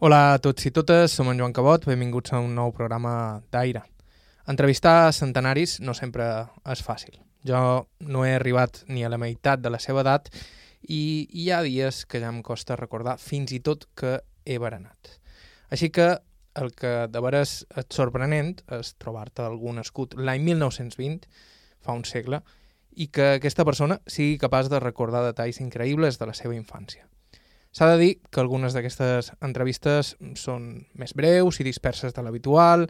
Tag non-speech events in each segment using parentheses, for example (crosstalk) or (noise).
Hola a tots i totes, som en Joan Cabot, benvinguts a un nou programa d'Aire. Entrevistar centenaris no sempre és fàcil. Jo no he arribat ni a la meitat de la seva edat i hi ha dies que ja em costa recordar fins i tot que he berenat. Així que el que de veres és sorprenent és trobar-te algun escut l'any 1920, fa un segle, i que aquesta persona sigui capaç de recordar detalls increïbles de la seva infància. S'ha de dir que algunes d'aquestes entrevistes són més breus i disperses de l'habitual.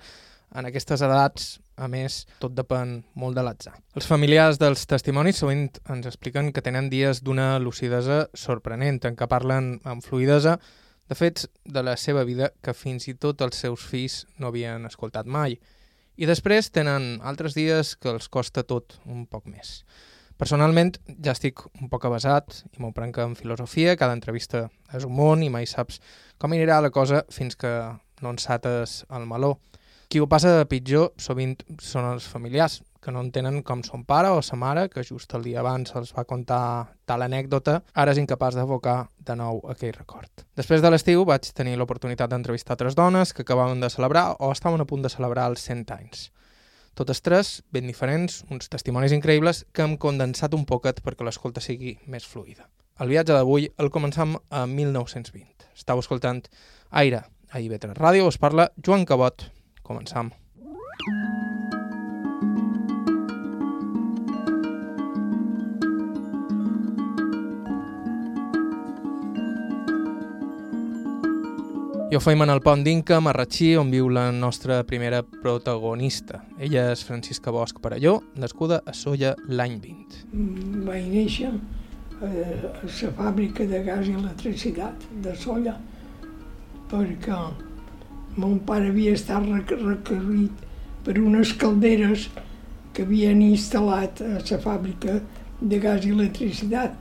En aquestes edats, a més, tot depèn molt de l'atzar. Els familiars dels testimonis sovint ens expliquen que tenen dies d'una lucidesa sorprenent, en què parlen amb fluidesa de fets de la seva vida que fins i tot els seus fills no havien escoltat mai. I després tenen altres dies que els costa tot un poc més. Personalment ja estic un poc avasat i m'ho prenc en filosofia, cada entrevista és un món i mai saps com anirà la cosa fins que no ensates el meló. Qui ho passa de pitjor sovint són els familiars, que no entenen com son pare o sa mare, que just el dia abans els va contar tal anècdota, ara és incapaç d'evocar de nou aquell record. Després de l'estiu vaig tenir l'oportunitat d'entrevistar tres dones que acabaven de celebrar o estaven a punt de celebrar els 100 anys. Totes tres, ben diferents, uns testimonis increïbles que hem condensat un poquet perquè l'escolta sigui més fluida. El viatge d'avui el començam a 1920. Estau escoltant Aire a IB3 Ràdio, us parla Joan Cabot. Començam. Jo feim en el pont d'Inca, Marratxí, on viu la nostra primera protagonista. Ella és Francisca Bosch Parelló, nascuda a Solla l'any 20. Vaig néixer a la fàbrica de gas i electricitat de Solla perquè mon pare havia estat recorrit per unes calderes que havien instal·lat a la fàbrica de gas i electricitat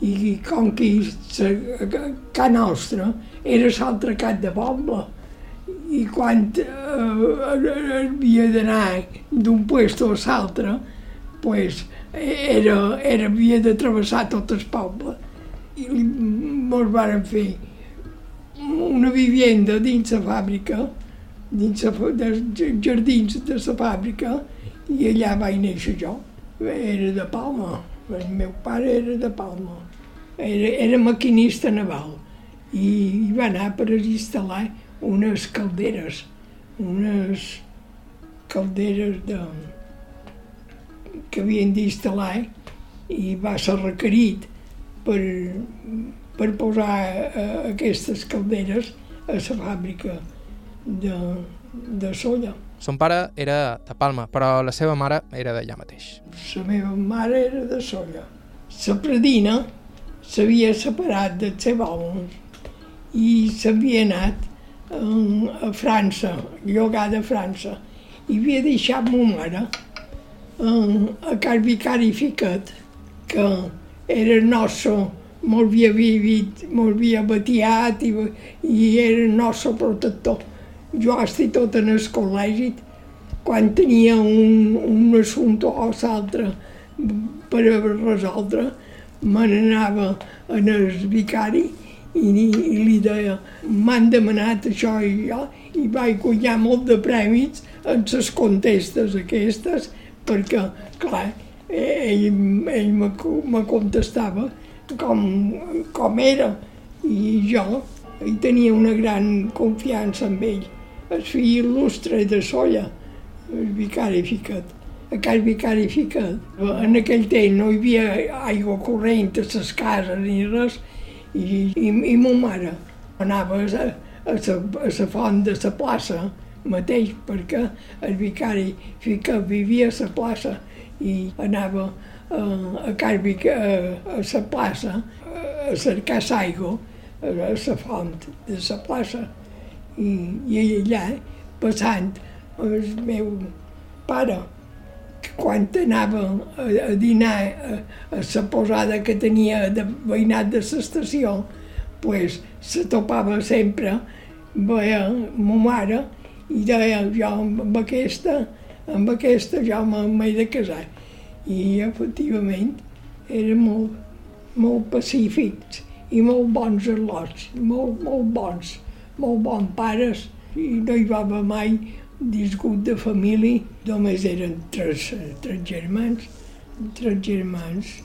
i com que a ca nostra era l'altre cap de poble. I quan eh, havia d'anar d'un puesto a l'altre pues, era, era, havia de travessar tot el poble. I ens varen fer una vivienda dins la fàbrica dins la, dels jardins de la fàbrica i allà vaig néixer jo. Era de Palma, el meu pare era de Palma. Era, era maquinista naval i, i va anar per instal·lar unes calderes, unes calderes de, que havien d'instal·lar i va ser requerit per, per posar uh, aquestes calderes a la fàbrica de, de solla. Son pare era de Palma, però la seva mare era d'allà mateix. La meva mare era de solla. La predina s'havia separat del seu home i s'havia anat a França, llogada a França, i havia deixat ma mare a Cal Vicari Fiquet, que era nostre, molt havia vivit, molt havia batiat i, i era nostre protector. Jo estic tot en el col·legi, quan tenia un, un assumpte o l'altre per resoldre, me n'anava en el vicari i, i li deia m'han demanat això i jo i vaig guanyar molt de premis en les contestes aquestes perquè, clar, ell, ell me, me contestava com, com era i jo hi tenia una gran confiança en ell. El fill il·lustre de Solla, el vicari Ficat a Cal Vicari Fica. En aquell temps no hi havia aigua corrent a les cases ni res, i, i, i ma mare anava a, la font de la plaça mateix, perquè el vicari Fica vivia a la plaça i anava a, a, Cal Vic, a, la plaça a cercar l'aigua a la font de la plaça. I, i allà, passant, el meu pare quan anava a, a dinar a, a la posada que tenia de veïnat de l'estació, pues, se topava sempre, veia ma mare i deia jo amb aquesta, amb aquesta jo m'he de casar. I efectivament eren molt, molt pacífics i molt bons al·lots, molt, molt bons. molt bons pares i no hi va haver mai disgut de família. Només eren tres, tres germans, tres germans.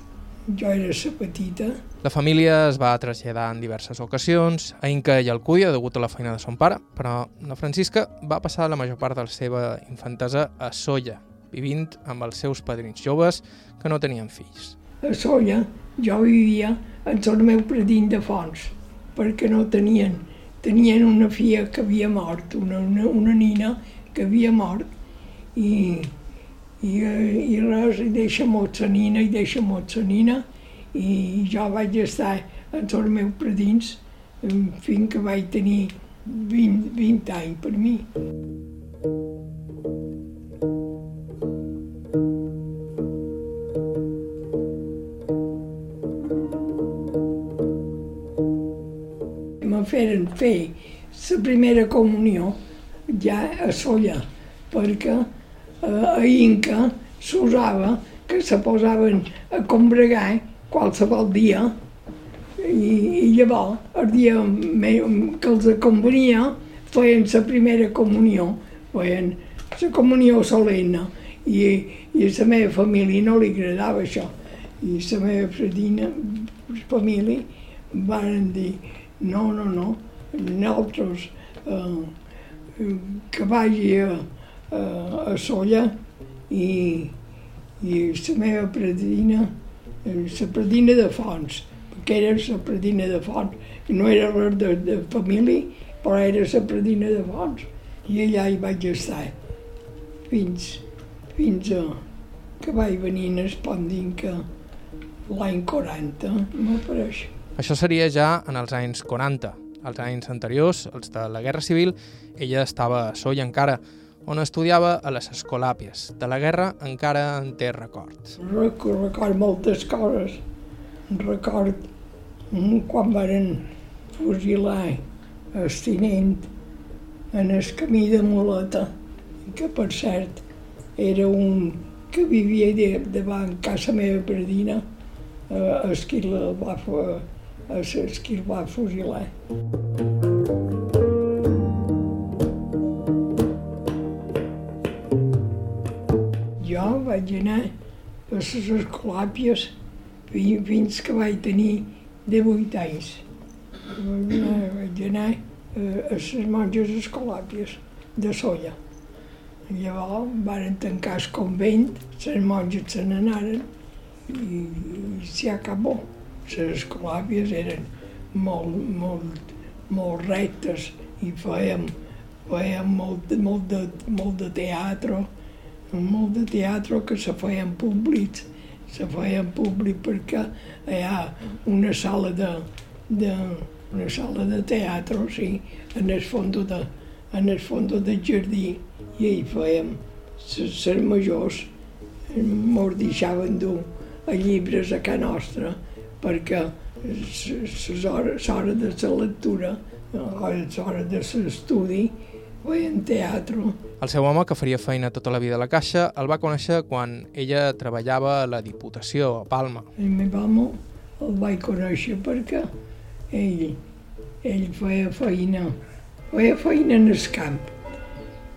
Jo era la petita. La família es va traslladar en diverses ocasions a Inca i Alcúdia degut a la feina de son pare, però la Francisca va passar la major part de la seva infantesa a Solla, vivint amb els seus padrins joves que no tenien fills. A Solla jo vivia en el meu predint de fons, perquè no tenien, tenien una filla que havia mort, una, una, una nina que havia mort, i, i, i res, i deixa molt la nina, i deixa molt la nina, i jo vaig estar en els meus predins fins que vaig tenir 20, 20 anys per mi. Me feren fer la primera comunió ja a Solla, perquè eh, a Inca s'usava que se posaven a combregar qualsevol dia. I, i llavors el dia que els convenia feien la primera comunió, feien la comunió solemne i, i a la meva família no li agradava això. I la meva predina, família van dir no, no, no, nosaltres eh, que vagi a, a, a Solla i, i la meva predina la predina de Fons, perquè era la predina de Fons, no era res de, de família, però era la predina de Fons. I allà hi vaig estar fins, fins a que vaig venir en Espondint que l'any 40 m'apareix. Això seria ja en els anys 40. Els anys anteriors, els de la Guerra Civil, ella estava a Solla encara, on estudiava a les Escolàpies. De la guerra encara en té record. Record, record moltes coses. Record quan varen fusilar el tinent en el camí de Moleta, que per cert era un que vivia davant casa meva predina, eh, el que el va, el, el que el va fusilar. vaig anar a les escolàpies fins que vaig tenir 18 anys. Vaig anar, a les monges escolàpies de Solla. Llavors varen tancar el convent, les monges se n'anaren i, i s'hi acabó. Les escolàpies eren molt, molt, molt rectes i fèiem, fèiem molt, molt, de, molt de teatre, molt de teatre que se feien públics, se feien públic perquè hi ha una sala de, de, una sala de teatre, sí, en el fons de, en el fons del jardí, i hi fèiem les majors, ens deixaven dur a llibres a casa nostra, perquè l'hora de la lectura, l'hora de l'estudi, feien teatre. El seu home, que faria feina tota la vida a la Caixa, el va conèixer quan ella treballava a la Diputació, a Palma. El meu home el vaig conèixer perquè ell, ell feia feina, feia feina en el camp.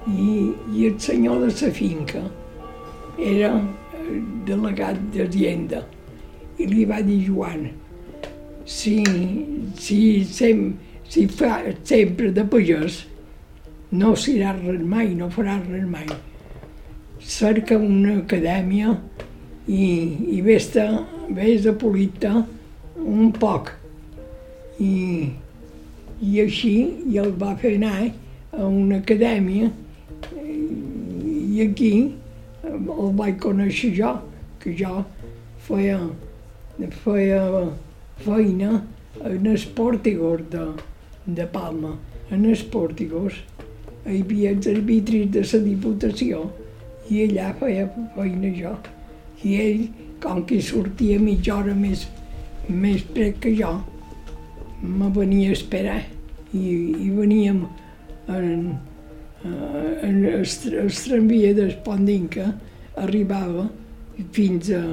I, i el senyor de la finca era delegat d'Hacienda i li va dir Joan, si, si, sem, si fa sempre de pagès, no serà res mai, no farà res mai. Cerca una acadèmia i, i vés, a, vés a polir-te un poc. I, I així i el va fer anar a una acadèmia i aquí el vaig conèixer jo, que jo feia, feia feina en els pòrtigos de, de Palma, en els pòrtigos hi havia els arbitris de la Diputació i allà feia feina jo. I ell, com que sortia mitja hora més, més prec que jo, me venia a esperar i, i veníem en, en el, el tramvia d'Espondinca arribava fins a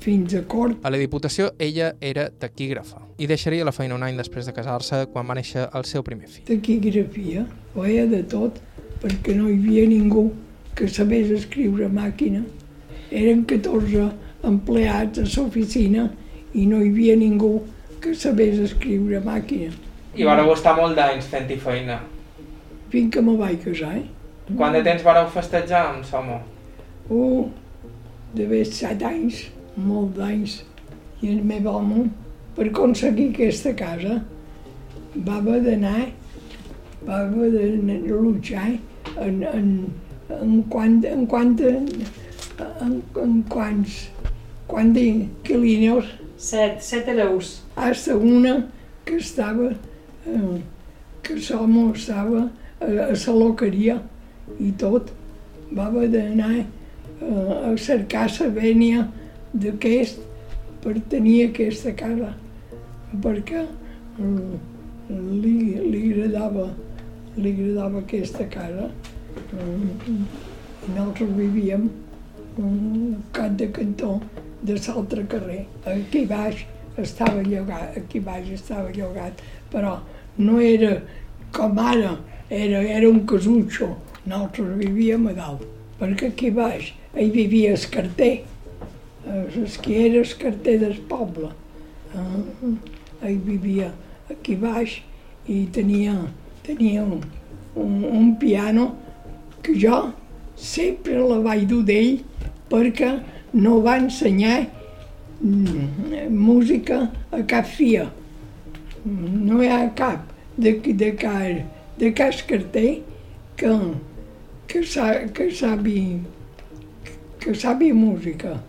fins a cort. A la Diputació ella era taquígrafa i deixaria la feina un any després de casar-se quan va néixer el seu primer fill. Taquigrafia, ho era de tot, perquè no hi havia ningú que sabés escriure a màquina. Eren 14 empleats a l'oficina i no hi havia ningú que sabés escriure a màquina. I vareu estar molt d'anys fent-hi feina. Fins que me vaig casar, eh? Quant de temps vareu festejar amb Somo? Uh, d'haver set anys, molt d'anys. I el meu home, per aconseguir aquesta casa, va haver d'anar, va haver de luchar en, en, en quant, en quant, en, en, en quants, quant d'inquilinos, Set, set hereus. hasta una que estava, eh, que l'home estava a, a la loqueria i tot. Va haver d'anar eh, a cercar la vènia d'aquest per tenir aquesta casa, perquè eh, li, li, agradava, li agradava aquesta casa. I nosaltres vivíem un cap de cantó de l'altre carrer. Aquí baix estava llogat, aquí baix estava llogat, però no era com ara, era, era un casutxo. Nosaltres vivíem a dalt, perquè aquí baix hi vivia el carter, el que era el carter del poble. Eh, hi vivia aquí baix i tenia, tenia un, un, un piano que jo sempre la vaig dur d'ell perquè no va ensenyar mm, música a cap fia. No hi ha cap de, de, car, de cas carter que, que, sa, que sabi que sabi música.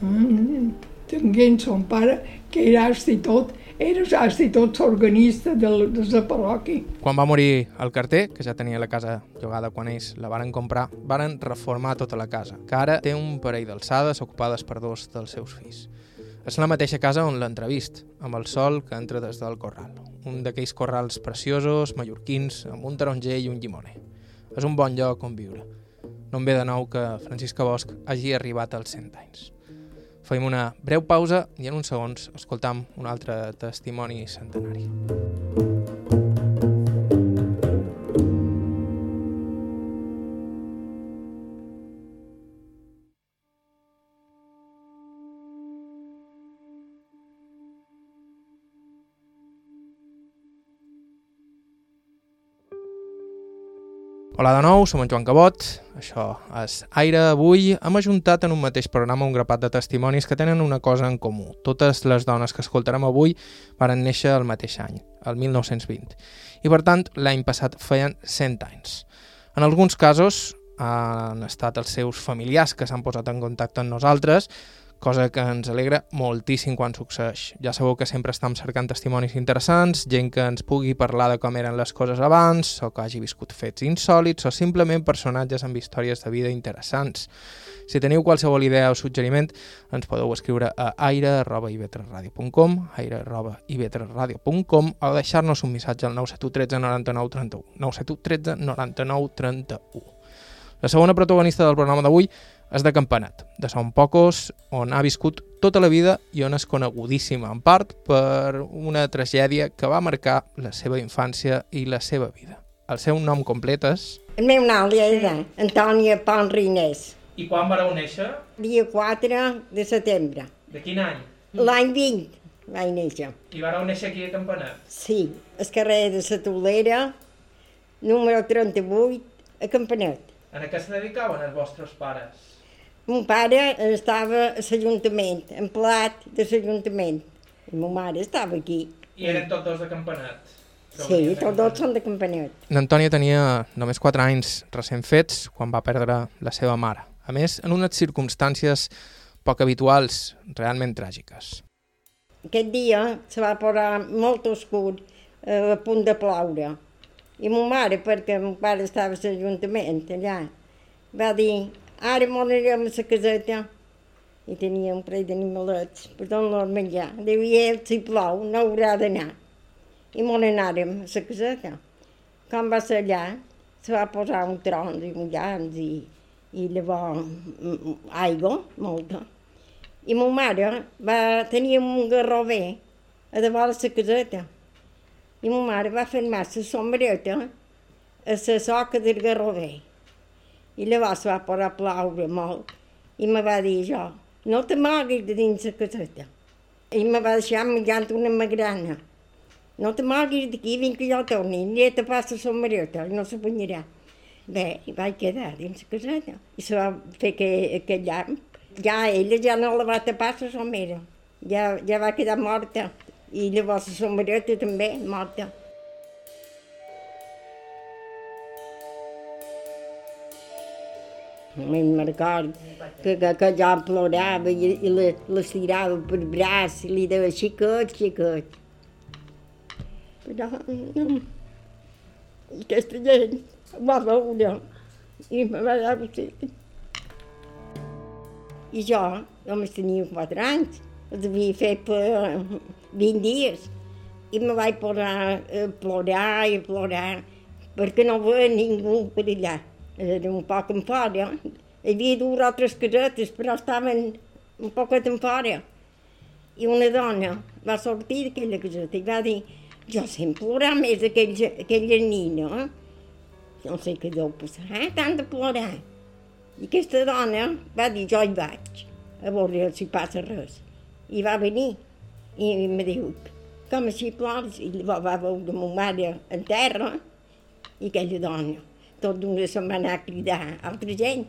Mm, Tinguent son pare, que era tot, era tot organista de, de la parròquia. Quan va morir el carter, que ja tenia la casa llogada quan ells la varen comprar, varen reformar tota la casa, que ara té un parell d'alçades ocupades per dos dels seus fills. És la mateixa casa on l'han entrevist, amb el sol que entra des del corral. Un d'aquells corrals preciosos, mallorquins, amb un taronger i un llimoner. És un bon lloc on viure. No em ve de nou que Francisca Bosch hagi arribat als 100 anys. Fem una breu pausa i en uns segons escoltam un altre testimoni centenari. Hola de nou, som en Joan Cabot, això és Aire. Avui hem ajuntat en un mateix programa un grapat de testimonis que tenen una cosa en comú. Totes les dones que escoltarem avui varen néixer el mateix any, el 1920, i per tant l'any passat feien 100 anys. En alguns casos han estat els seus familiars que s'han posat en contacte amb nosaltres, cosa que ens alegra moltíssim quan succeeix. Ja sabeu que sempre estem cercant testimonis interessants, gent que ens pugui parlar de com eren les coses abans, o que hagi viscut fets insòlits, o simplement personatges amb històries de vida interessants. Si teniu qualsevol idea o suggeriment, ens podeu escriure a aire.ivetresradio.com aire.ivetresradio.com o deixar-nos un missatge al 971 13 99 31 971 13 99 31 La segona protagonista del programa d'avui és de Campanat, de Son Pocos, on ha viscut tota la vida i on és conegudíssima, en part per una tragèdia que va marcar la seva infància i la seva vida. El seu nom complet és... El meu nom era Antònia Pont Rinés, I quan vareu néixer? dia 4 de setembre. De quin any? L'any 20 vaig néixer. I vareu néixer aquí a Campanat? Sí, al carrer de la Tolera, número 38, a Campanet. En què se dedicaven els vostres pares? Mon pare estava a l'Ajuntament, empleat de l'Ajuntament. I ma mare estava aquí. I eren tots dos de Campanat? Sí, tots dos són de Campanet. N'Antònia tenia només 4 anys recent fets quan va perdre la seva mare. A més, en unes circumstàncies poc habituals, realment tràgiques. Aquest dia se va posar molt oscur, eh, a punt de ploure. I ma mare, perquè mon pare estava a l'Ajuntament allà, va dir, ara m'on anirem a la caseta. I tenia un parell d'animalets per donar-los menjar. Diu, i ell, si plou, no haurà d'anar. I m'on anàrem a la caseta. Quan va ser allà, se va posar un tron i mullants i, i llavors mm, aigua, molta. I ma mare va tenir un garrover a davant de la caseta. I ma mare va fermar la sombreta a la soca del garrover. I llavors va posar a ploure molt i me va dir jo, no te moguis de dins la caseta. I me va deixar menjant una magrana. No te moguis d'aquí, vinc que jo torni, ni te passa la sombreta, no se banyarà. Bé, i vaig quedar dins la caseta. I se va fer aquell, aquell llamp. Ja ella ja no la va tapar la somera. Ja, ja va quedar morta. I llavors la sombreta també morta. Me'n record que, que, que jo plorava i, i la, la tirava per braç i li deia xicot, xicot. Però no, aquesta gent va veure i me va dar sí. I jo només tenia quatre anys, els havia fet per 20 dies i me vaig posar a plorar i a plorar perquè no veia ningú per allà. Era un poc en fora. Hi havia dues altres casetes, però estaven un poquet en fora. I una dona va sortir d'aquella caseta i va dir jo sempre plorar més aquella, aquella nina. No sé què deu passar, eh? tant de plorar. I aquesta dona va dir jo hi vaig, a veure si passa res. I va venir i em diu, com així plores? I va veure ma mare en terra i aquella dona. Tot d'una se'n va anar a cridar altra gent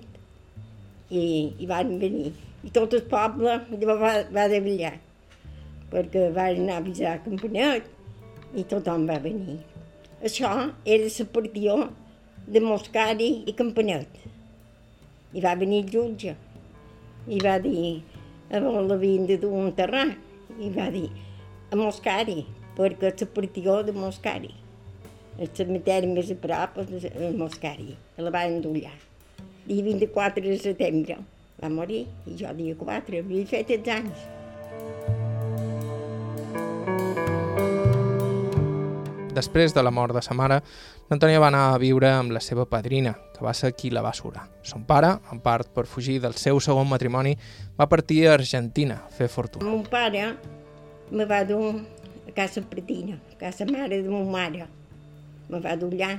i, i van venir. I tot el poble va, va davallar perquè van anar a avisar a Campanet i tothom va venir. Això era la partió de Moscari i Campanet. I va venir el jutge i va dir a l'havien de dur un terrà i va dir a Moscari, perquè és la partió de Moscari. El cementeri més a prop és a Moscari, a la van endollar. Dia 24 de setembre va morir, i jo dia 4, havia fet els anys. Després de la mort de sa mare, l'Antònia va anar a viure amb la seva padrina, que va ser qui la va surar. Son pare, en part per fugir del seu segon matrimoni, va partir a Argentina a fer fortuna. Mon pare me va dur a casa Pretina, a casa mare de mon mare. Me va allà.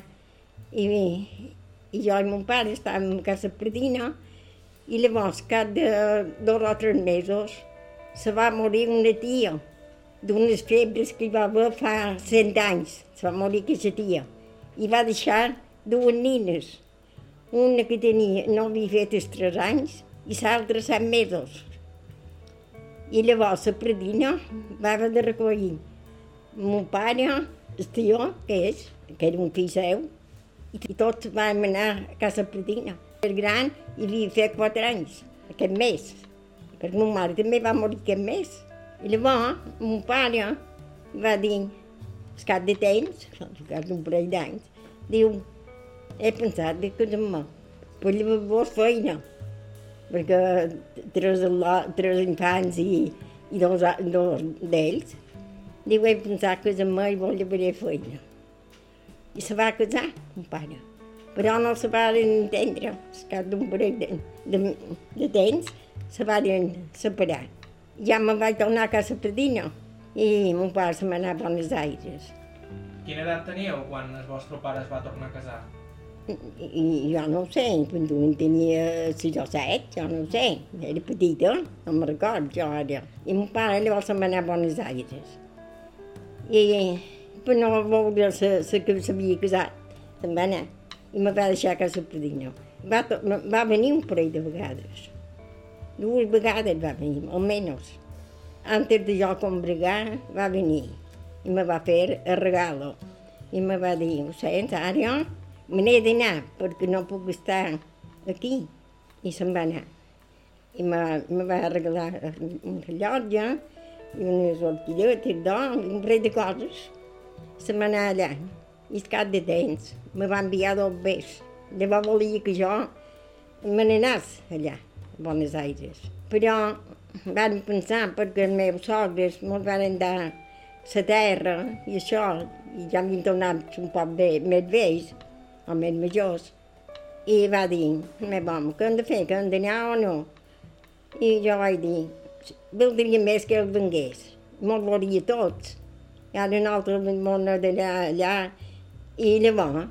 I, i jo i mon pare estàvem a casa Pretina i llavors, cap de dos o tres mesos, se va morir una tia d'unes febres que hi va haver fa cent anys. Se va morir aquesta tia. I va deixar dues nines. Una que tenia, no havia fet els tres anys i l'altra set mesos. I llavors la predina va haver de recollir mon pare, el tio, que és, que era un fill seu, i tots vam anar a casa predina. El gran hi havia fet quatre anys, aquest mes, perquè mon mare també va morir aquest mes. I llavors, mon pare va dir, al cap de temps, al cap d'un parell d'anys, diu, he pensat de casar-me, per llavors feina, perquè tres, tres infants i, i dos, dos d'ells, diu, he pensat casar-me i vol llevaré feina. I se va casar, mon pare. Però no se van entendre, al cap d'un parell de, de, de temps, se van separar ja me'n vaig tornar a casa Predina i mon pare se m'anà a Buenos Aires. Quina edat teníeu quan el vostre pare es va tornar a casar? I, i jo no ho sé, quan en tenia sis o set, jo no ho sé, era petita, no me'n record jo ara. I mon pare llavors se m'anà a Buenos Aires. I per no veure la que s'havia casat, va anar i me va deixar a casa Predina. Va, va venir un parell de vegades. Dues vegades va venir, almenys. Antes de jo combregar, va venir i me va fer el regalo. I me va dir, ho sents, ara me n'he d'anar perquè no puc estar aquí. I se'n va anar. I me, me va regalar un rellotge i unes orquilletes d'or i un parell de coses. Va anar allà. I al cap de temps me va enviar dos bes. Llavors volia que jo me n'anés allà. Buenos Aires. Però van pensar, perquè els meus sogres me'ls van dar la terra i això, i ja m'hi tornat un poc bé, més vells, o més majors, i va dir, me bon, què hem de fer, que hem d'anar o no? I jo vaig dir, voldria més que el vengués. Me'l volia tots. I ara un altre món d'allà, allà, i llavors,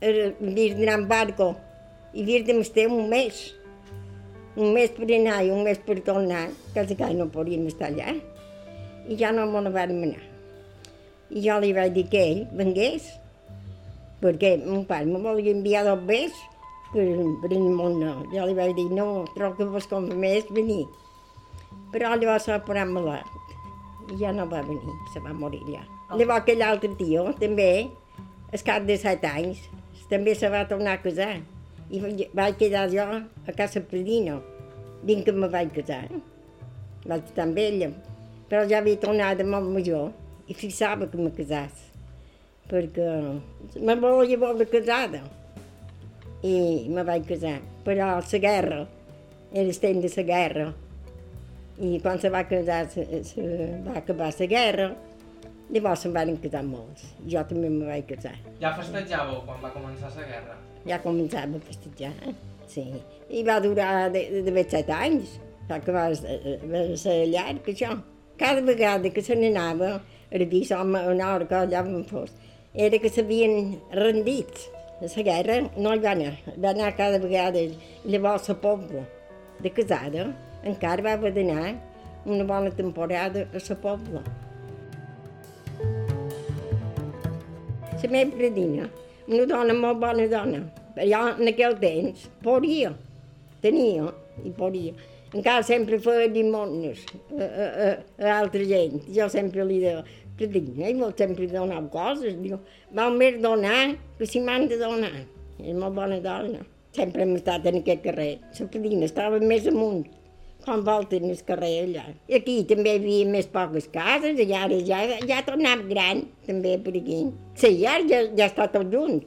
havies d'anar en barco, i havies d'estar un mes. Un mes per anar i un mes per tornar, quasi que no podíem estar allà. I ja no me'n vam anar. I jo li vaig dir que ell vengués, perquè mon pare me volia enviar dos bes per, per el món no. Jo li vaig dir, no, trobo que vos convé més venir. Però llavors posat malalt i ja no va venir, se va morir ja. Llavors aquell altre tio, també, al cap de set anys, també se va tornar a casar. I vaig quedar jo a casa Predino, dins que me vaig casar. Vaig estar amb ella, però ja havia tornat de molt major i fixava que me casàs, perquè me volia veure casada. I me vaig casar, però la guerra, era el temps de la guerra, i quan se va casar, se, se va acabar la guerra, llavors se'n van casar molts. Jo també me vaig casar. Ja festejàveu quan va començar la guerra? Ja començava a festejar, sí. I va durar de, de, de set anys, que va, va ser llarg, això. Cada vegada que se n'anava, a una hora que allà on fos, era que s'havien rendit. A la guerra no hi va anar, va anar cada vegada. Llavors la pobla de casada encara va d'anar una bona temporada a la pobla. La meva predina, una dona molt bona dona, però en aquell temps podia, tenia i podia. Encara sempre feia dimonis a, a, a, a altra gent. Jo sempre li deia, predina, i vol sempre donar coses. Diu, val més donar que si m'han de donar. És molt bona dona. Sempre hem estat en aquest carrer. La predina estava més amunt quan volten el carrer allà. I aquí també hi havia més poques cases, i ara ja, ja tornat gran, també per aquí. Sí, ja, ja està tot junt.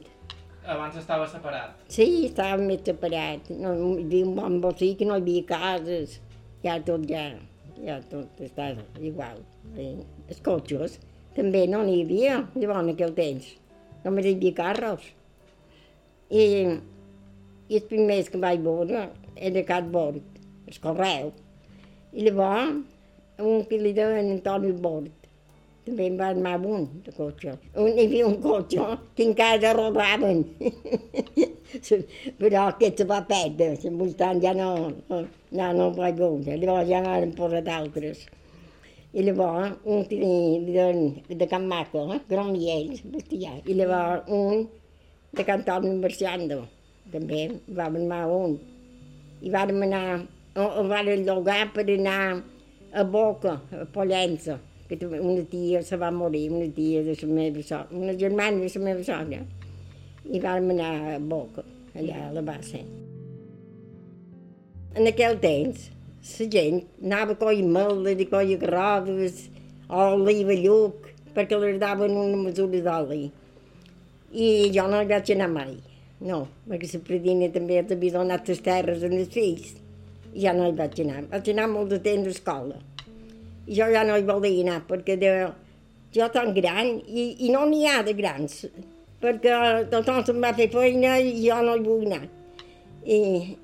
Abans estava separat? Sí, estava més separat. No, hi havia un bon bocí que no hi havia cases. Ja tot ja, ja tot està igual. I els cotxes també no n'hi havia, llavors en aquell temps. Només hi havia carros. I, i els primers que vaig veure era Cat Bord el correu. I llavors, un que li deien Antoni Bord, també em va armar un de cotxe. Un, hi havia un cotxe que encara rodaven. Però aquest se va perdre, al voltant ja no, no, no, no vaig veure. Llavors ja n'han posat d'altres. I llavors, un que li, deien de Can Maco, eh? Groniell, bestiar. I llavors un de Cantoni Marciando, també va armar un. I vam anar el van llogar per anar a Boca, a Pollença, que una tia se va morir, una tia de la meva sogra, una germana de la meva sogra, i vam anar a Boca, allà a la base. En aquell temps, la gent anava a coll meldes i coll garroves, oli i lluc, perquè les daven una mesura d'oli. I jo no vaig anar mai, no, perquè la predina també havia donat les terres en els fills i ja no hi vaig anar. Vaig anar molt de temps a escola. I jo ja no hi volia anar, perquè de, jo tan gran, i, i no n'hi ha de grans, perquè tothom se'n va fer feina i jo no hi vull anar. I,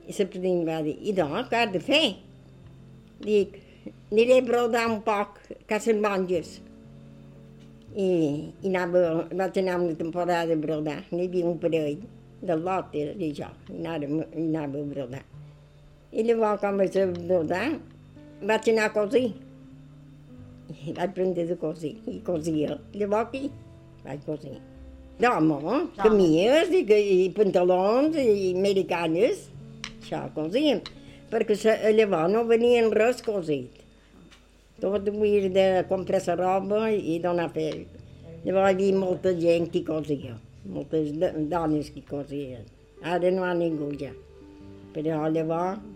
i la predina va dir, i doncs, què has de fer? Dic, aniré a brodar un poc a casa monges. I, i anava, vaig anar una temporada a brodar, n'hi havia un parell del lot, era jo, i anava, anava a brodar. I llavors, quan vaig brodar, vaig anar a cosir. I vaig aprendre de cosir, i cosia. Llavors aquí vaig cosir. D'home, camies i, i pantalons i americanes, això cosíem. Perquè se, llavors no venien res cosit. Tot havia de comprar la roba i donar per... Llavors hi havia molta gent que cosia, moltes dones que cosien. Ara no hi ha ningú ja. Però llavors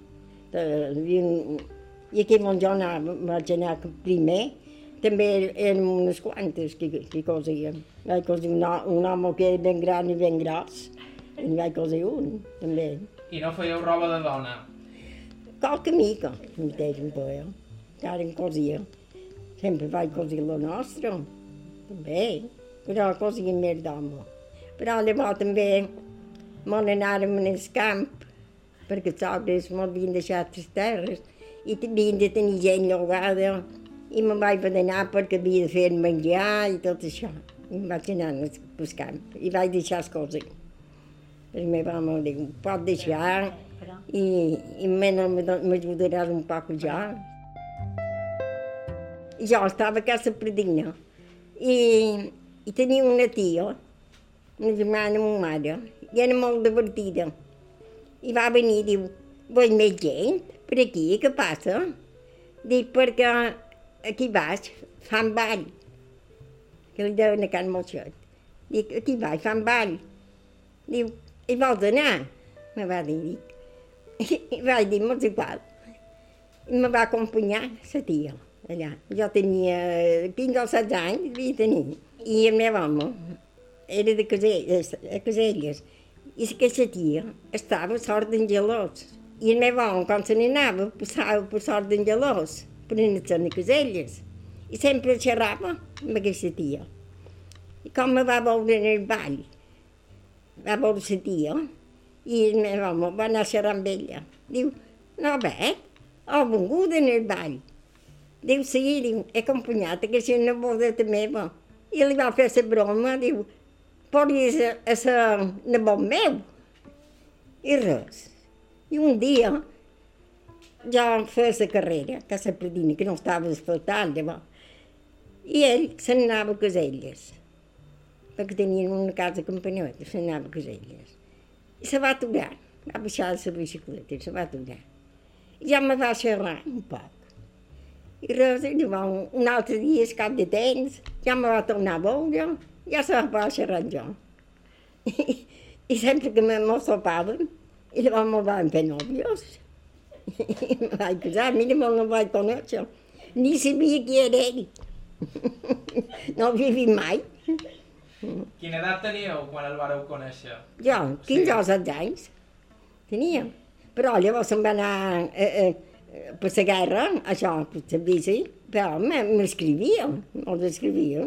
i aquí on jo anava, vaig anar primer, també érem unes quantes que, que cosíem. Vaig cosir un, un home que era ben gran i ben gros, i vaig cosir un, també. I no fèieu roba de dona? Qualque mica, em feia. Encara em cosia. Sempre vaig cosir la nostra, també, però cosíem més d'home. Però llavors també me n'anàrem en el camp, perquè els sogres m'havien deixat les terres i havien de tenir gent llogada, i me'n vaig anar perquè havia de fer menjar i tot això. I em vaig anar al camp i vaig deixar les coses. El meu home em diu, pot deixar i, i almenys m'ajudaràs un poc jo. I jo estava a casa predina i, i tenia una tia, una germana ma mare, i era molt divertida. I va venir i diu, vull més gent per aquí, què passa? Dic, perquè aquí baix fan ball, que li deuen a Can Moixot. Dic, aquí baix fan ball. Diu, i vols anar? Me va dir, dic. (laughs) I vaig dir, m'és igual. I me va acompanyar la tia allà. Jo tenia 15 o 16 anys, devia tenir. I el meu home era de Caselles, a Caselles. I aquesta tia estava sort d'angelós. I el meu home, quan se n'anava, passava per sort d'angelós, per anar a Caselles. I sempre xerrava amb aquesta tia. I com me va veure en el ball, va veure la tia, i el meu home va anar a xerrar amb ella. Diu, no veig, ho vengut en el ball. Diu, sí, diu, he acompanyat aquesta nebodeta meva. I li va fer la broma, diu, podries a, a ser nebot meu. I res. I un dia, ja feia la carrera, que la predina, que no estava asfaltant, llavors. I ell se n'anava a Caselles, perquè tenien una casa campanota, se n'anava a Caselles. I se va aturar, va baixar la bicicleta i se va aturar. I ja me va xerrar un poc. I res, llavors, un altre dia, al cap de temps, ja me va tornar a veure, ja se va xerrar jo. I, i sempre que me sopàvem, i llavors me van fer nòvios. I me vaig casar, mira, me no vaig conèixer. Ni sabia qui era ell. No havia vist mai. Quina edat teníeu quan el vareu conèixer? Jo, 15 o 16 anys tenia. Però llavors se'n va anar eh, eh, per la guerra, això, per la bici, però m'escrivia, els escrivia.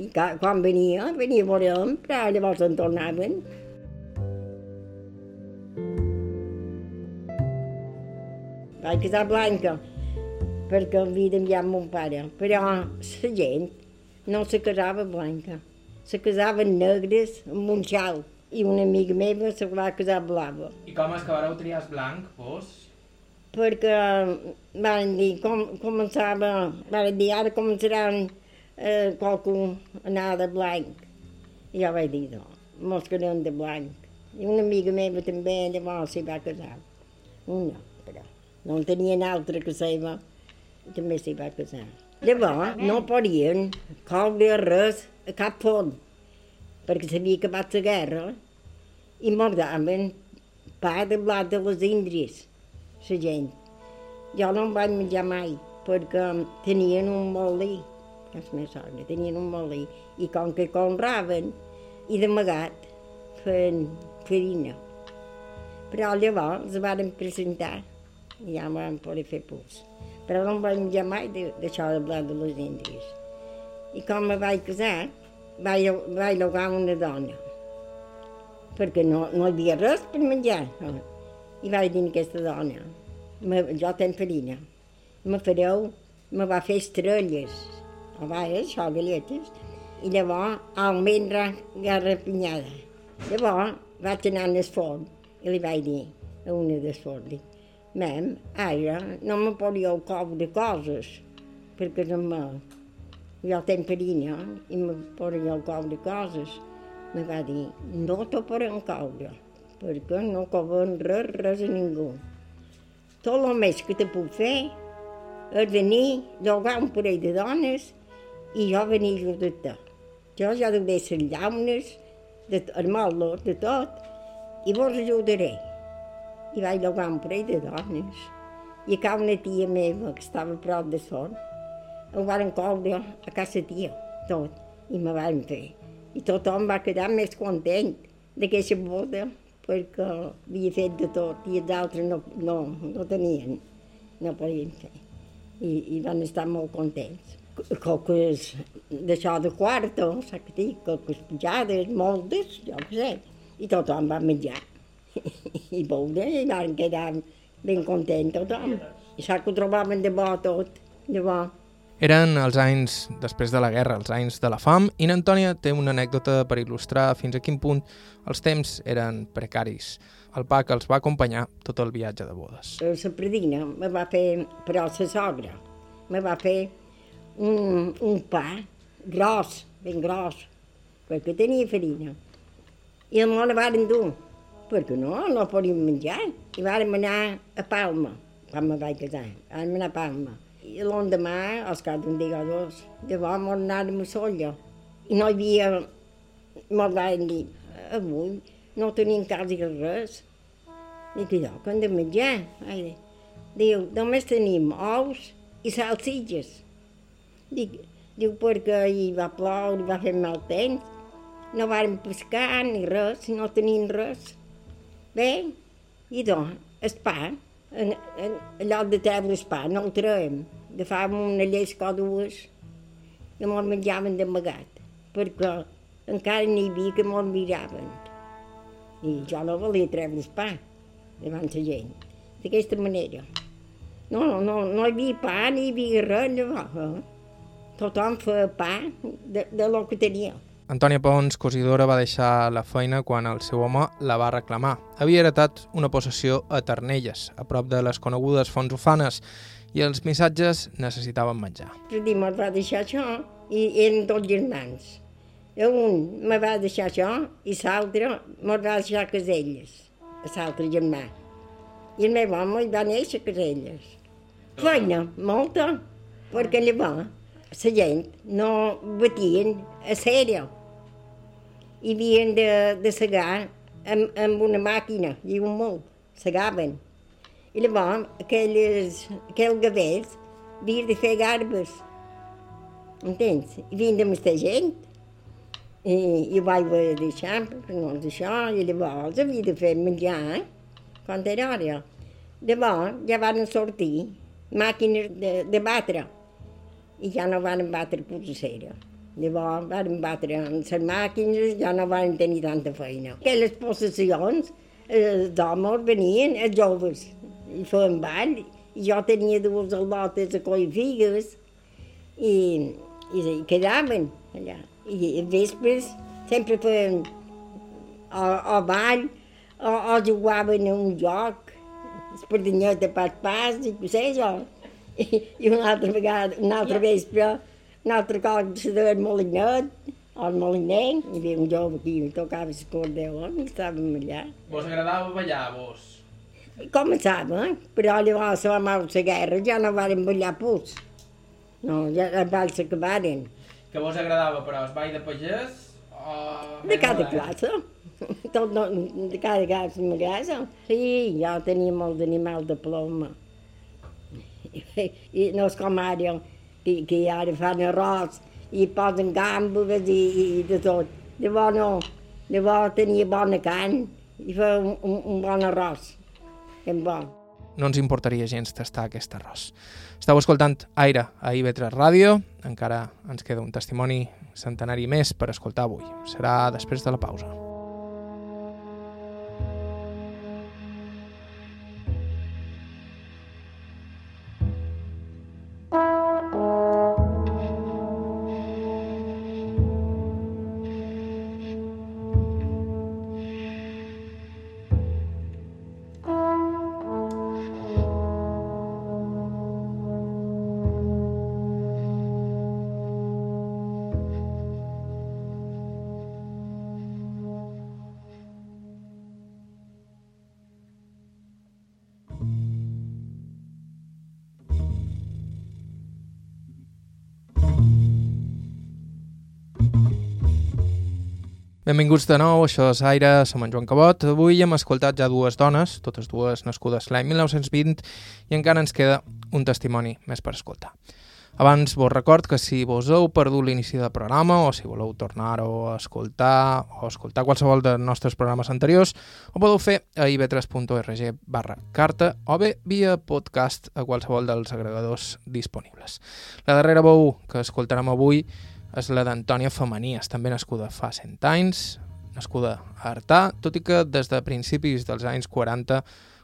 I quan venia, venia a veure'm, però llavors en tornaven. Vaig casar blanca, perquè havia d'enviar mon pare, però la gent no se casava blanca, se casaven negres amb un xal, i una amiga meva se va casar blava. I com és que vareu triar el blanc, vos? Perquè van dir, com, començava, van dir, ara començaran eh, qualcú a anar de blanc. I jo vaig dir, no, mos quedem de blanc. I una amiga meva també llavors s'hi va casar. Una, però no en tenien altra que seva, també s'hi va casar. Llavors no podien coure res a cap font, perquè s'havia acabat la guerra i mordaven pa de blat de les Índries, la gent. Jo no em vaig menjar mai, perquè tenien un molí, és més sogra, tenien un molí, i com que conraven, i d'amagat feien farina. Però llavors els varen presentar i ja em van poder fer pus. Però no em vaig menjar mai d'això de blat de les Índies. I com me vaig casar, vaig, vaig llogar una dona, perquè no, no hi havia res per menjar. I vaig dir a aquesta dona, jo tenc farina, me fareu, me va fer estrelles, va, eh, això, galletes, i llavors almendra garrapinyada. Llavors vaig anar al forn i li vaig dir a una del forn, dic, mem, ara no me podíeu coure coses, perquè no me... Jo tenc farina i me podíeu coure coses. Me va dir, no t'ho podem coure, perquè no coven res, res a ningú. Tot el més que te puc fer és venir, llogar un parell de dones i jo venir a ajudar-te. Jo ja duré les llaunes, de, el mollo, de tot, i vos ajudaré. I vaig llogar un parell de dones. I a una tia meva, que estava prop de son, ho van coure a casa tia, tot, i me van fer. I tothom va quedar més content d'aquesta boda, perquè havia fet de tot i els altres no, no, no tenien, no podien fer. I, i van estar molt contents. Coques d'això de quarto, saps què dic? Coques pujades, moltes, jo què sé. I tothom va menjar i beure i van quedar ben content tothom. I sap que ho trobaven (laughs) de bo tot, de bo. Eren els anys després de la guerra, els anys de la fam, i n'Antònia té una anècdota per il·lustrar fins a quin punt els temps eren precaris. El pa que els va acompanyar tot el viatge de bodes. La predina me va fer, però la sogra, me va fer un, un pa gros, ben gros, perquè tenia farina. I el món varen dur, perquè no, no podíem menjar. I vàrem anar a Palma, quan me vaig casar, vàrem anar a Palma. I l'endemà, al cap d'un dia o dos, m'ho anàrem a Solla. I no hi havia, me'l van dir, avui no tenim quasi res. Allò, que hem de menjar? Diu, només tenim ous i salsitges. Dic, diu, perquè hi va ploure, va fer mal temps, no vàrem pescar ni res, no tenim res. Bé, i doncs, el pa, en, en, allò de treure el pa, no el traiem. Agafàvem una llesca o dues i me'l menjaven d'amagat, perquè encara n'hi havia que me'l miraven. I jo no volia treure el pa davant la gent, d'aquesta manera. No, no, no, hi havia pa, ni hi havia res, no. Tothom feia pa de, de lo que tenia. Antònia Pons, cosidora, va deixar la feina quan el seu home la va reclamar. Havia heretat una possessió a Ternelles, a prop de les conegudes fonts ufanes, i els missatges necessitaven menjar. Dia me'l va deixar això i eren tots germans. Un me va deixar això i l'altre me'l va deixar Caselles, l'altre germà. I el meu home hi va néixer a Caselles. Feina, molta, perquè llavors la gent no batien a sèrio i havien de, de segar amb, amb una màquina i un molt, segaven. I llavors aquelles, aquells gavers havien de fer garbes, entens? I havien de mestar gent. I, i ho vaig deixar, perquè no és això, i llavors havia de fer menjar, eh? quan era hora. Llavors ja van sortir màquines de, de batre, i ja no van batre cera. Llavors van batre amb les màquines, ja no van tenir tanta feina. Aquelles possessions, els homes venien, els joves, i feien ball, i jo tenia dues al·lotes a coll figues, i, i, i quedaven allà. I vespres sempre feien o, ball, o, o jugaven a un joc, espardenyet de pas pas, i què sé jo. I, i una altra vegada, una altra vespre, un altre cop se deia el molinet, el moliner, hi havia un jove aquí que tocava l'acordeó, i estàvem allà. Vos agradava ballar, vos? Començava, eh? però llavors la mort la guerra ja no varen ballar pus. No, ja els balls s'acabaren. Que vos agradava, però, el ball de pagès o... De cada classe. (laughs) Tot no, de cada classe m'agrada. Sí, jo tenia molt d'animal de ploma. (laughs) I, I no és com ara, que, que ara fan arròs i posen gambes i, i de tot. Llavors no, llavors tenia bona carn i feia un, un, un bon arròs. Ben bon. No ens importaria gens tastar aquest arròs. Estau escoltant Aire a IB3 Ràdio. Encara ens queda un testimoni centenari més per escoltar avui. Serà després de la pausa. Benvinguts de nou, això és Aire, som en Joan Cabot. Avui hem escoltat ja dues dones, totes dues nascudes l'any 1920, i encara ens queda un testimoni més per escoltar. Abans vos record que si vos heu perdut l'inici del programa o si voleu tornar-ho a escoltar o escoltar qualsevol dels nostres programes anteriors, ho podeu fer a ib3.org barra carta o bé via podcast a qualsevol dels agregadors disponibles. La darrera veu que escoltarem avui és la d'Antònia Femenies, també nascuda fa 100 anys, nascuda a Artà, tot i que des de principis dels anys 40,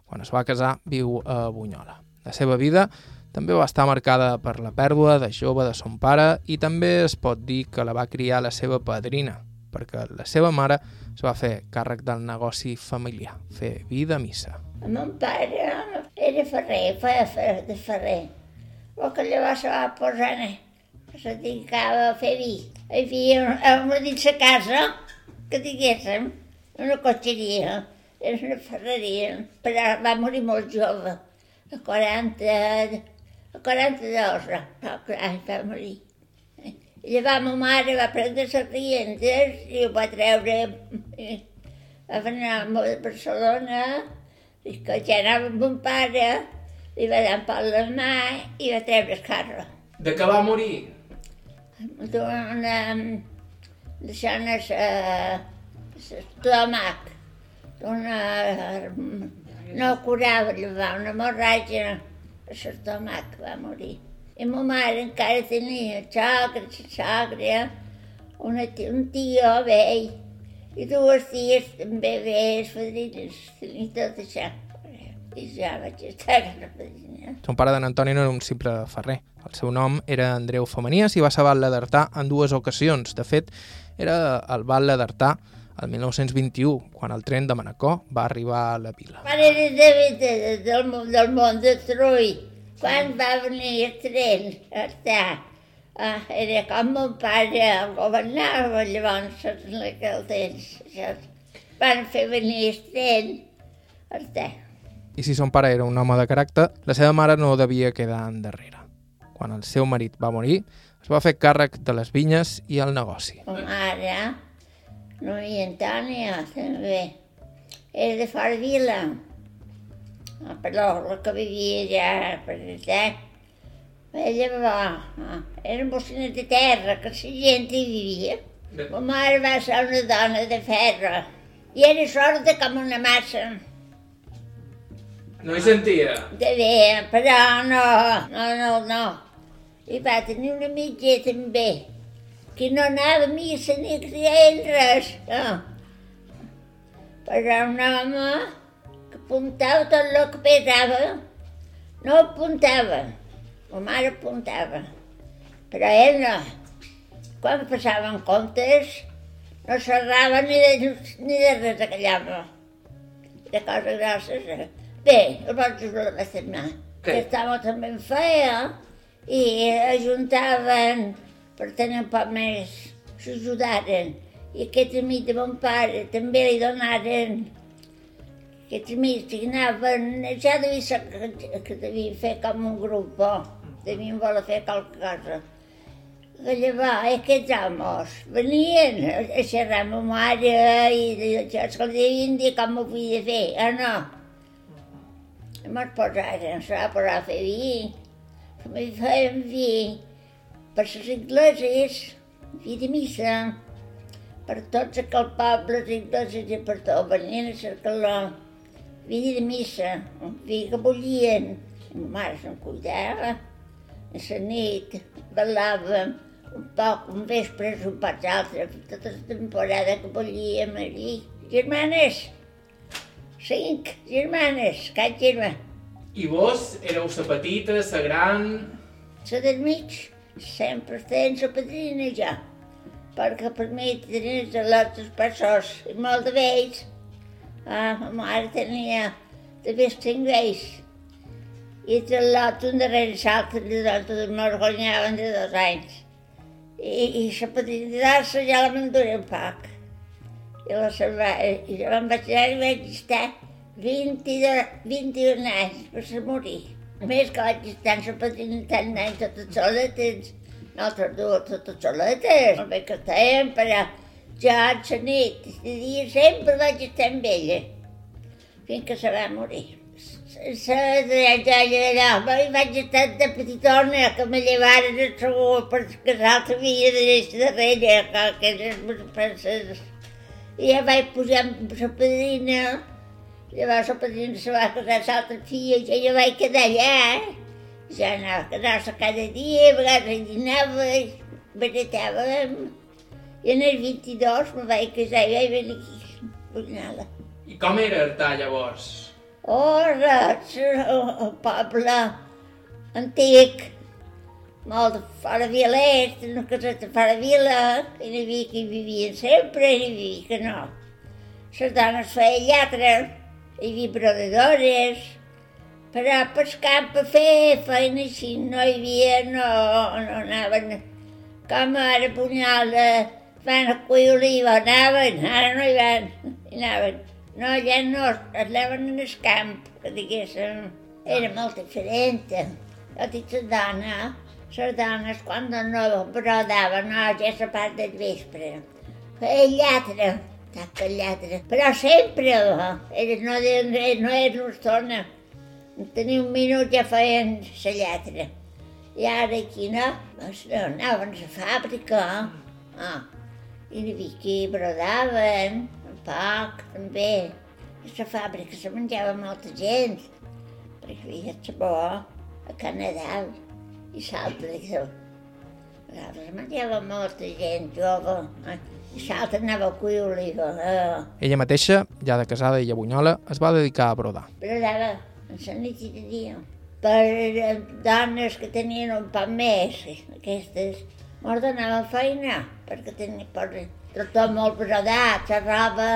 quan es va casar, viu a Bunyola. La seva vida també va estar marcada per la pèrdua de jove de son pare i també es pot dir que la va criar la seva padrina, perquè la seva mare es va fer càrrec del negoci familiar, fer vida a missa. El meu pare era ferrer, feia fer de ferrer. El que llavors se va posar se dedicava a fer vi. Hi havia una dins la casa que diguéssim, una cotxeria, era una ferreria, però va morir molt jove, a 40, a 42 anys va morir. I llavors ma mare va prendre les rientes i ho va treure, va anar a Barcelona, i que ja anava amb mon pare, li va dar un pal de mà i va treure el carro. De què va morir? D'una... deixant el l'estómac, d'una... no curava, va una hemorràgia a l'estómac, va morir. I ma mare encara tenia sogra, una, un tio vell, i dues ties també vells, fadrines, tenia tot això. Ja vaig estar a la fadrina. Son pare d'en Antoni no era un simple ferrer. El seu nom era Andreu Femenies i va ser batlle d'Artà en dues ocasions. De fet, era el batlle d'Artà el 1921, quan el tren de Manacor va arribar a la vila. Quan era de, de, del, del món de Trull, quan va venir el tren a ah, era com mon pare el governava llavors en aquell temps. Van fer venir el tren estar. I si son pare era un home de caràcter, la seva mare no devia quedar endarrere. Quan el seu marit va morir, es va fer càrrec de les vinyes i el negoci. Ma mare, no hi Antònia, també, era de fora vila. Ah, però la que vivia ja per allà, ella va, ah, eren bocines de terra, que la gent hi vivia. Ma mare va ser una dona de ferro i era sorda com una massa. No hi sentia? De bé, però no, no, no, no. I va tenir una mitja també, que no anava a missa ni creient res, no. Però un home que apuntava tot el que pesava, no apuntava. Ma mare apuntava, però ell no. Quan passaven comptes, no xerrava ni de, ni de res aquell home. De coses grosses. eh? Bé, el vaig relacionar. Què? Aquest home també en feia i ajuntaven per tenir un poc més, s'ajudaren. I aquest amic de mon pare també li donaren aquests amics que anaven, ja devia ser que, que devien fer com un grup, oh, devien voler fer qualque cosa. Que llavors aquests homes venien a xerrar amb ma mare i, això, que li devien dir com ho de fer, ah no. I mos posaren, s'ha va posar a fer vi, també fèiem vi per les ingleses, vi de missa, per tots aquells pobles ingleses i per tot, venien a cercar-lo vi de missa, un vi que bullien. Ma mare se'n cuidava. A la nit ballàvem un poc, un vespre, un poc altre, tota la temporada que bullíem allí. Germanes, cinc germanes, cap germà. I vos éreu la petita, la gran... La del mig sempre feien la padrina ja, perquè per mi tenien els altres passos i molt de vells. Ah, ma mare tenia de més cinc vells. I de l'altre un darrere l'altre de l'altre m'orgonyaven de dos anys. I, i la padrina d'Arsa ja la m'enduré un poc. I la salva, i jo em vaig anar i vaig estar 22, 21 anys per se morir. A més que la padrina tant anys totes soletes, nosaltres dues totes soletes, molt bé que estàvem, però jo a la nit, de dia sempre vaig estar amb ella, fins que se va morir. Allà, vaig estar de petitona, que me llevaren el segur perquè l'altre havia de néixer darrere, que aquelles penses... I ja vaig pujar amb la padrina, llavors la padrina se va casar amb l'altra filla i jo ja vaig quedar allà. Ja anava a quedar-se cada dia, a vegades hi dinava, baratàvem. I en el 22 me vaig casar i vaig venir aquí, a Punyala. I com era Artà llavors? Oh, res, el poble antic, molt fora vilers, una caseta fora vila, i n'hi havia que hi vivien sempre, i n'hi havia que no. Les dones feien lletre, hi havia brodadores, camp a fer feina així no hi havia, no, no anaven com ara punyal de van a cuir oliva, anaven, ara no hi van, hi anaven. No, ja no, anaven en el camp, que diguéssim, era molt diferent. Jo dic la dona, les dones quan no brodaven, no, ja és la part del vespre. Feia lletra, taca lletra, però sempre, oh, era, no, no era estona. Tenia un minut ja feien la lletra. I ara aquí no, doncs no anaven a la fàbrica, ah, i que brodaven, poc, també. A la fàbrica se menjava molta gent, perquè hi havia sabó a Can Nadal i que se menjava molta gent jove, eh? i l'altre anava a cuir oliva. Eh? Ella mateixa, ja de casada i a Bunyola, es va dedicar a brodar. Brodava en la nit i de dia. Per dones que tenien un poc més, aquestes, mos donaven feina, perquè tenia per tot molt brodat, la roba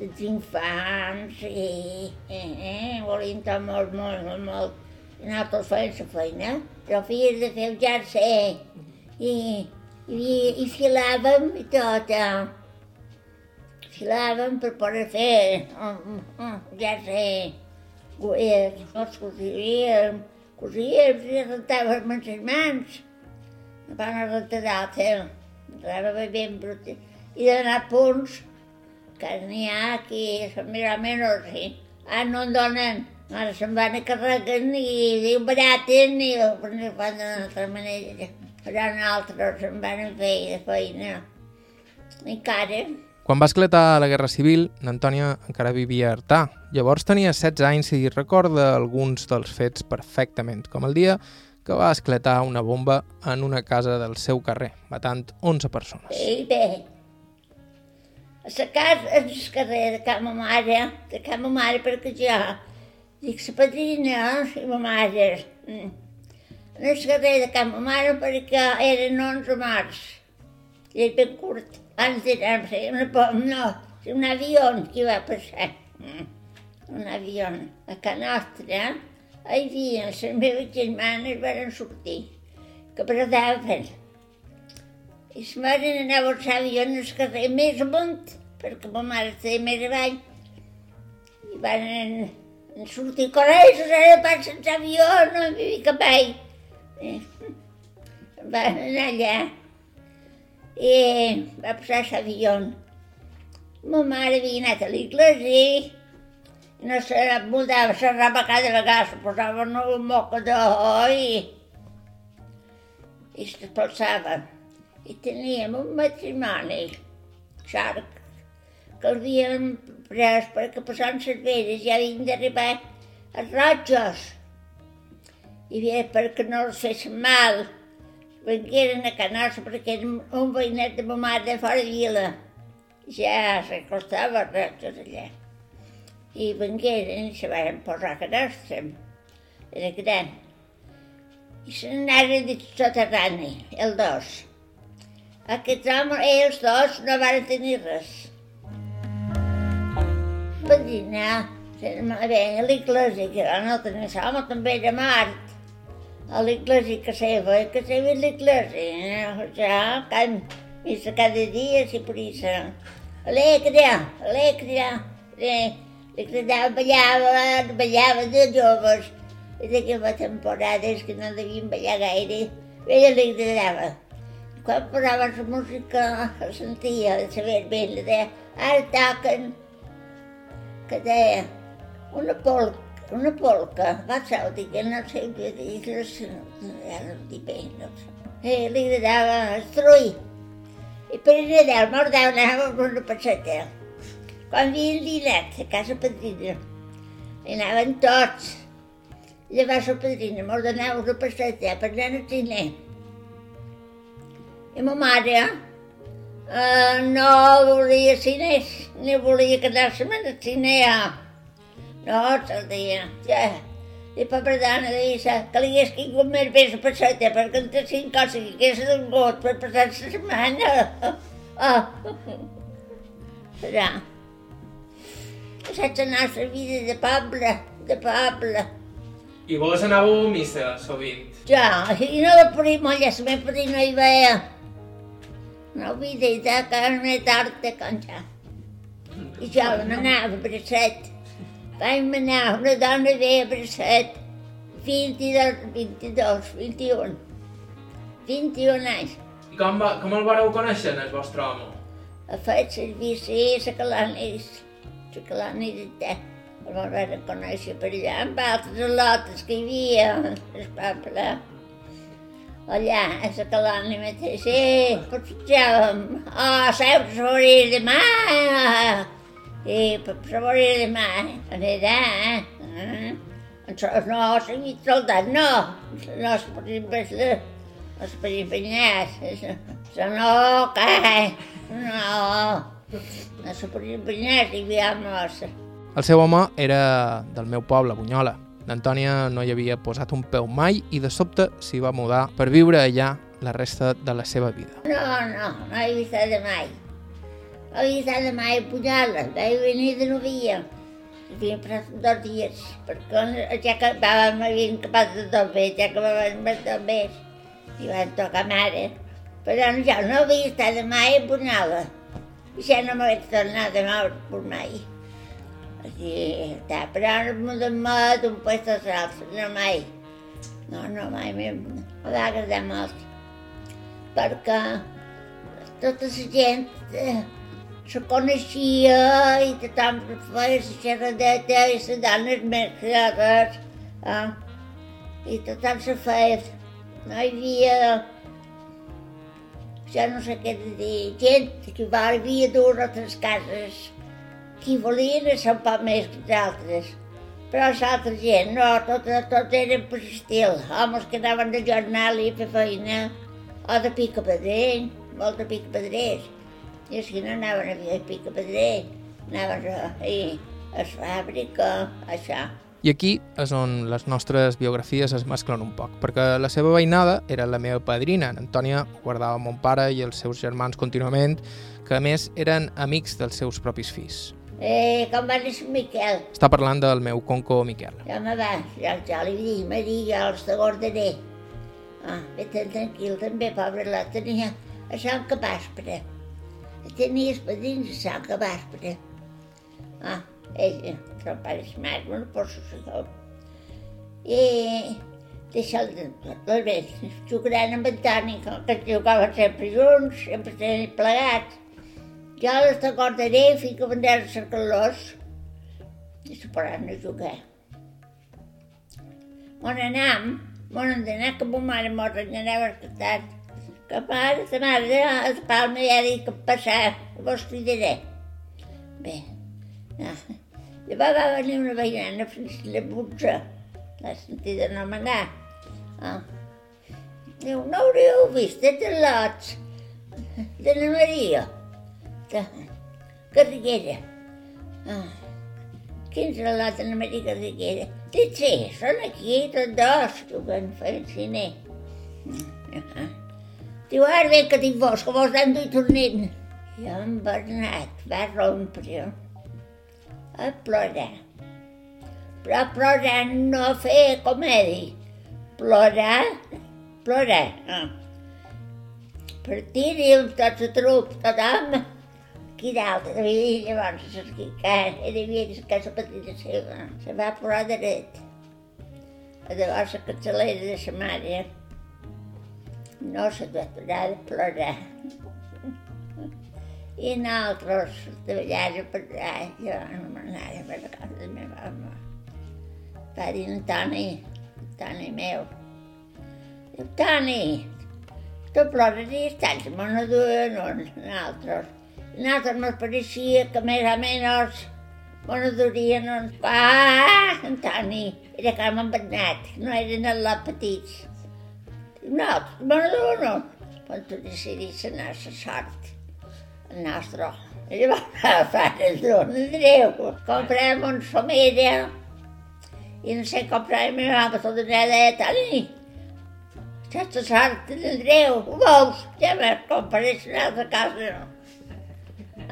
dels infants i eh, eh, volien tot molt, molt, molt, molt. Nosaltres fèiem la feina, però havies de fer el jersey i, i, i filàvem i tot. Eh. Filàvem per poder fer un, un. Eh, ens cosíem, cosíem i rentàvem amb les mans. Van a rentar eh? Anava ben brutit. I d'anar punts que n'hi ha aquí, són més o menys, sí. Ah, no en donen. Ara se'n van a carreguen i diuen baraten i ho fan d'una altra manera. Però nosaltres se'n van a fer de feina. Encara. Quan va esclatar la Guerra Civil, n'Antònia encara vivia a Artà. Llavors tenia 16 anys i recorda alguns dels fets perfectament, com el dia que va esclatar una bomba en una casa del seu carrer, matant 11 persones. Sí, bé, a la casa, al carrer de Can Mare, de Can Mare, perquè jo dic la padrina i ma mare. En el carrer de Can Mare perquè eren 11 morts. I és ben curt. Abans era una, no, un avió que va passar. Un avió a Can Nostra. Hi havia les meves germanes van sortir, que bradaven i la mare anava a l'avió en el carrer més amunt, perquè ma mare estava més avall. I van en, en sortir corrents, ara passen l'avió, no hi havia cap all. Eh, van anar allà i va passar l'avió. Ma mare havia anat a l'església i no se mudava la roba cada vegada, se posava un mocador i, i s'espolsava i teníem un matrimoni xarc que els havíem pres perquè passant les veres ja havien d'arribar els rojos i bé, perquè no els fessin mal vengueren a Canossa perquè era un veïnet de ma mare de fora de vila. Ja s'acostava els rojos allà. I vengueren i se van posar a Canossa era gran. I se n'anaren de soterrani, el dos. Aquests homes, ells dos, no van tenir res. Padrina, bé, a l'església, que no tenia home, també era mort. A l'església que seva, que seva a l'església, ja, can, missa cada dia, si prisa. Alegria, alegria, li cridava, ballava, ballava de joves. I d'aquella temporada és que no devien ballar gaire, ella li agradava quan posava la música sentia de saber bé, li deia, ara toquen, que deia, una polca, una polca, va ser dir que no sé què dir, ja no dic bé, no sé. I li agradava estruir. I per Nadal m'ordava anar amb una passeta. Quan havien dinat a casa padrina, hi anaven tots. Llavors la padrina m'ordenava una passeta per anar al cine. I ma mare eh, no volia cines, ni volia quedar-se al cine. No, se'l deia, ja. I per Bredana deia que li hagués caigut més bé la passeta, perquè entre cinc coses que hagués donat per passar la setmana. (laughs) Ah. Aquesta és la nostra vida de poble, de poble. I vos anàveu a missa, sovint? Ja, i no la podíem mollar, la meva padrina hi veia. No vida i de carne tarda canjar. I jo m'anava a bracet. Vaig anar una dona bé a bracet. 22, 22, 21. 21 anys. I com, va, com el vareu conèixer, el vostre home? Ha fet servici a la Calanis. La Calanis de te. El vam conèixer per allà amb altres lotes que hi havia al poble. Allà, a la Calani mateix, sí, potjàvem. Ah, sempre se volia demà. I se volia demà. Anirà, eh? No, seguit soldat, no. No es empezar. No es podia empenyar. Se no, que... No. Empenyar si hi havia mossa. El seu home era del meu poble, Bunyola. L'Antònia no hi havia posat un peu mai i de sobte s'hi va mudar per viure allà la resta de la seva vida. No, no, no he de mai. No he de mai a Bunyola. Vaig venir de novia. Havia passat dos dies, perquè ja que vàvem, havíem acabat de dos bé, ja que vàvem de dos bé, i van tocar mare. Però jo no he vist de mai a Bunyola. I ja no m'he tornat a moure per mai. Així està, però no de mà d'un puesto a l'altre, no mai. No, no, mai m'hi va agradar molt. Perquè tota la gent eh, se coneixia i tothom feia la xerradeta i les dones més creades. Eh? I tothom se feia. No hi havia ja no sé què dir, gent que va, havia dues o tres cases qui volien poc més que els altres. Però gent, no, tots, tots eren per estil. Homes que anaven de jornal i fer feina, o de pica pedrer, molt de pica pedrers. I així no anaven a fer pica pedrer, anaven a, a, a la fàbrica, això. I aquí és on les nostres biografies es mesclen un poc, perquè la seva veïnada era la meva padrina, Antònia guardava mon pare i els seus germans contínuament, que a més eren amics dels seus propis fills. Eh, com va néixer Miquel? Està parlant del meu conco Miquel. Ja me va, ja, ja li dic, Maria, els de Gordaner. Ah, bé, tan tranquil, també, pobre la tenia a Sant Capaspre. Tenia els padrins a Sant Capaspre. Ah, ell, el pare i mare, bueno, poso segon. I deixa el, el bé, jugant amb en Toni, que jugaven sempre junts, sempre plegats. Jo les t'acordaré que vendràs a cercar-los i se podran a jugar. On anam, on hem d'anar, que mon mare mort en anava escoltant. Que mare, ta mare, a Palma ja dic que passar, vos cridaré. Bé, no. Llavors va venir una veïnana fins a la butza, la sentida anomenar. Ah. Diu, no hauríeu vist de lots de la Maria de Garriguera. Ah. Quins relats en Amèrica Garriguera? Dic, sí, són aquí tots dos, jugant fent cine. Ah. Diu, ara bé que dic vos, que vos d'endur i tornint. I en Bernat va rompre a plorar. Però plorar no fer comèdia. Plorar, plorar. Ah. Partir-hi amb tots el trup, tothom aquí dalt, i llavors que era havia que casa petita seva, se va posar dret. Llavors la capçalera de sa mare no se va aturar de plorar. I nosaltres treballar per allà, jo no m'anava per la casa de la meva mama. Va dir en Toni, Toni meu, diu, Toni, tu ploraries tant, me no duen nosaltres. Nosaltres ens pareixia que més o menys bueno, durien uns... Ah, Antoni, era Carme Bernat, no eren els petits. No, bueno, no, quan tu decidis la nostra sort, el nostre I llavors a Frares d'on Andreu, comprem un família i no sé comprar la meva mama tot de deia, Toni, aquesta sort de l'Andreu, ho veus? Ja me'n compraré una altra casa, no?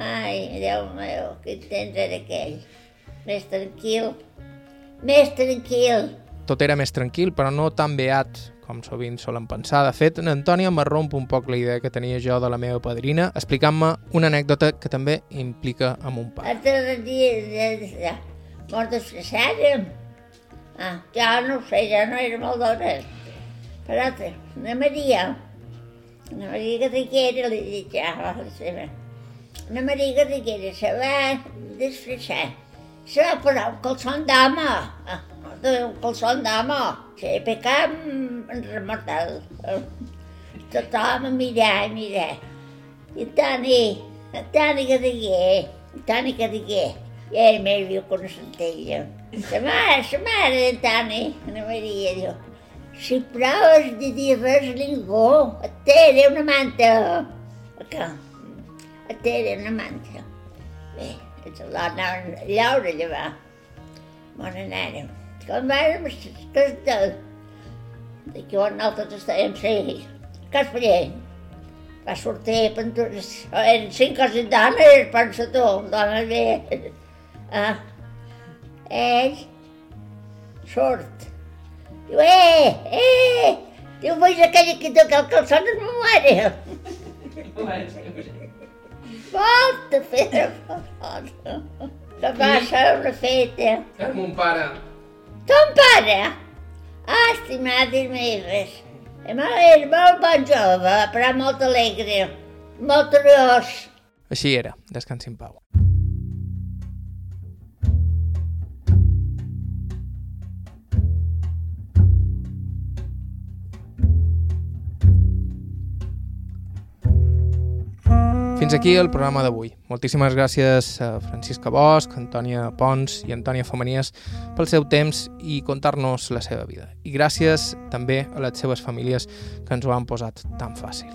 Ai, Déu meu, quin temps era aquell. Més tranquil, més tranquil. Tot era més tranquil, però no tan beat com sovint solen pensar. De fet, en Antònia me romp un poc la idea que tenia jo de la meva padrina, explicant-me una anècdota que també implica a mon pare. Altres dies, mort desfressada. Ah, ja no ho sé, ja no era molt d'hora. Però una Maria, una Maria Garriguera, li dic ja, la seva. Una Maria Garriguera se va desfressar. Se va posar un calçón d'home. Un calçón d'home. Se va pecar en remortal. Tothom a mirar, a mirar. I Toni, Toni Garriguer, Toni Garriguer. I ell més viu que una centella. La mare, la mare de Toni, Ana Maria, diu, si proves de dir res a ningú, et té una manta. Que? Et té una manta. Bé, l'anaven a llaure llevar. Bon anàrem. Quan vàrem castar, d'aquí on nosaltres estàvem seguir, Caspallent, va sortir pintures, eren cinc o sis dones, pensa tu, dones bé. Ah, ell surt. Diu, eh, eh, diu, veus aquella que toca el calçó de ma mare? Feta, volta. Que va ser una feta. És mon pare. Ton pare? Ah, estimades meves. És molt bon jove, però molt alegre, molt curiós. Així era, descansi en pau. Fins aquí el programa d'avui. Moltíssimes gràcies a Francisca Bosch, Antònia Pons i Antònia Femenies pel seu temps i contar-nos la seva vida. I gràcies també a les seves famílies que ens ho han posat tan fàcil.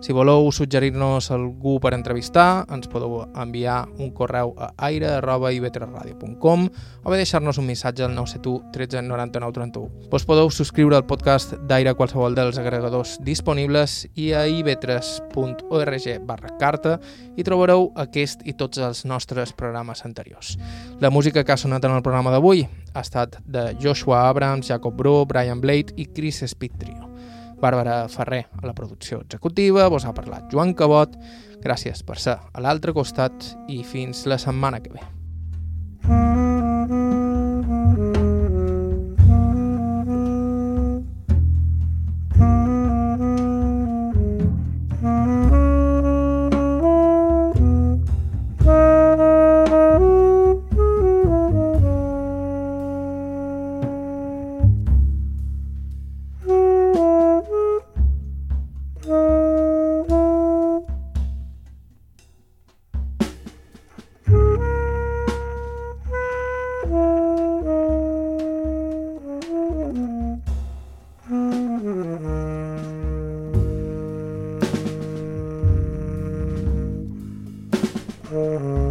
Si voleu suggerir-nos algú per entrevistar, ens podeu enviar un correu a aire.ivetresradio.com o bé deixar-nos un missatge al 971 13 99 31. Vos podeu subscriure al podcast d'Aire a qualsevol dels agregadors disponibles i a ivetres.org barra carta i trobareu aquest i tots els nostres programes anteriors. La música que ha sonat en el programa d'avui ha estat de Joshua Abrams, Jacob Bru, Brian Blade i Chris Speed Trio. Bàrbara Ferrer a la producció executiva, vos ha parlat Joan Cabot, gràcies per ser a l'altre costat i fins la setmana que ve. Uh-huh.